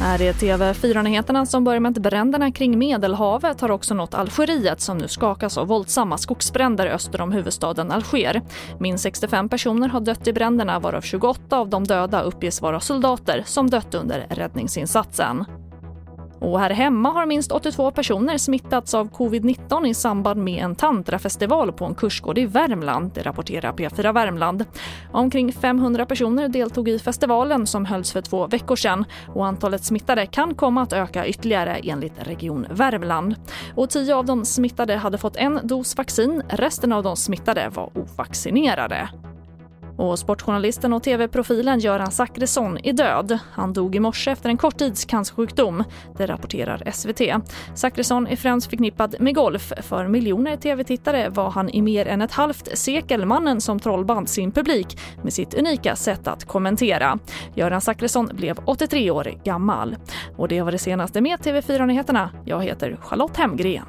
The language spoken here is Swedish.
Här är TV4-nyheterna som börjar med att bränderna kring Medelhavet har också nått Algeriet som nu skakas av våldsamma skogsbränder öster om huvudstaden Alger. Minst 65 personer har dött i bränderna varav 28 av de döda uppges vara soldater som dött under räddningsinsatsen. Och här hemma har minst 82 personer smittats av covid-19 i samband med en tantrafestival på en kursgård i Värmland, det rapporterar P4 Värmland. Omkring 500 personer deltog i festivalen som hölls för två veckor sedan och antalet smittade kan komma att öka ytterligare enligt Region Värmland. Och tio av de smittade hade fått en dos vaccin, resten av de smittade var ovaccinerade. Och sportjournalisten och tv-profilen Göran Zachrisson är död. Han dog i morse efter en kort tids cancersjukdom. Det rapporterar SVT. Zachrisson är främst förknippad med golf. För miljoner tv-tittare var han i mer än ett halvt sekel mannen som trollband sin publik med sitt unika sätt att kommentera. Göran Zachrisson blev 83 år gammal. Och det var det senaste med TV4 Nyheterna. Jag heter Charlotte Hemgren.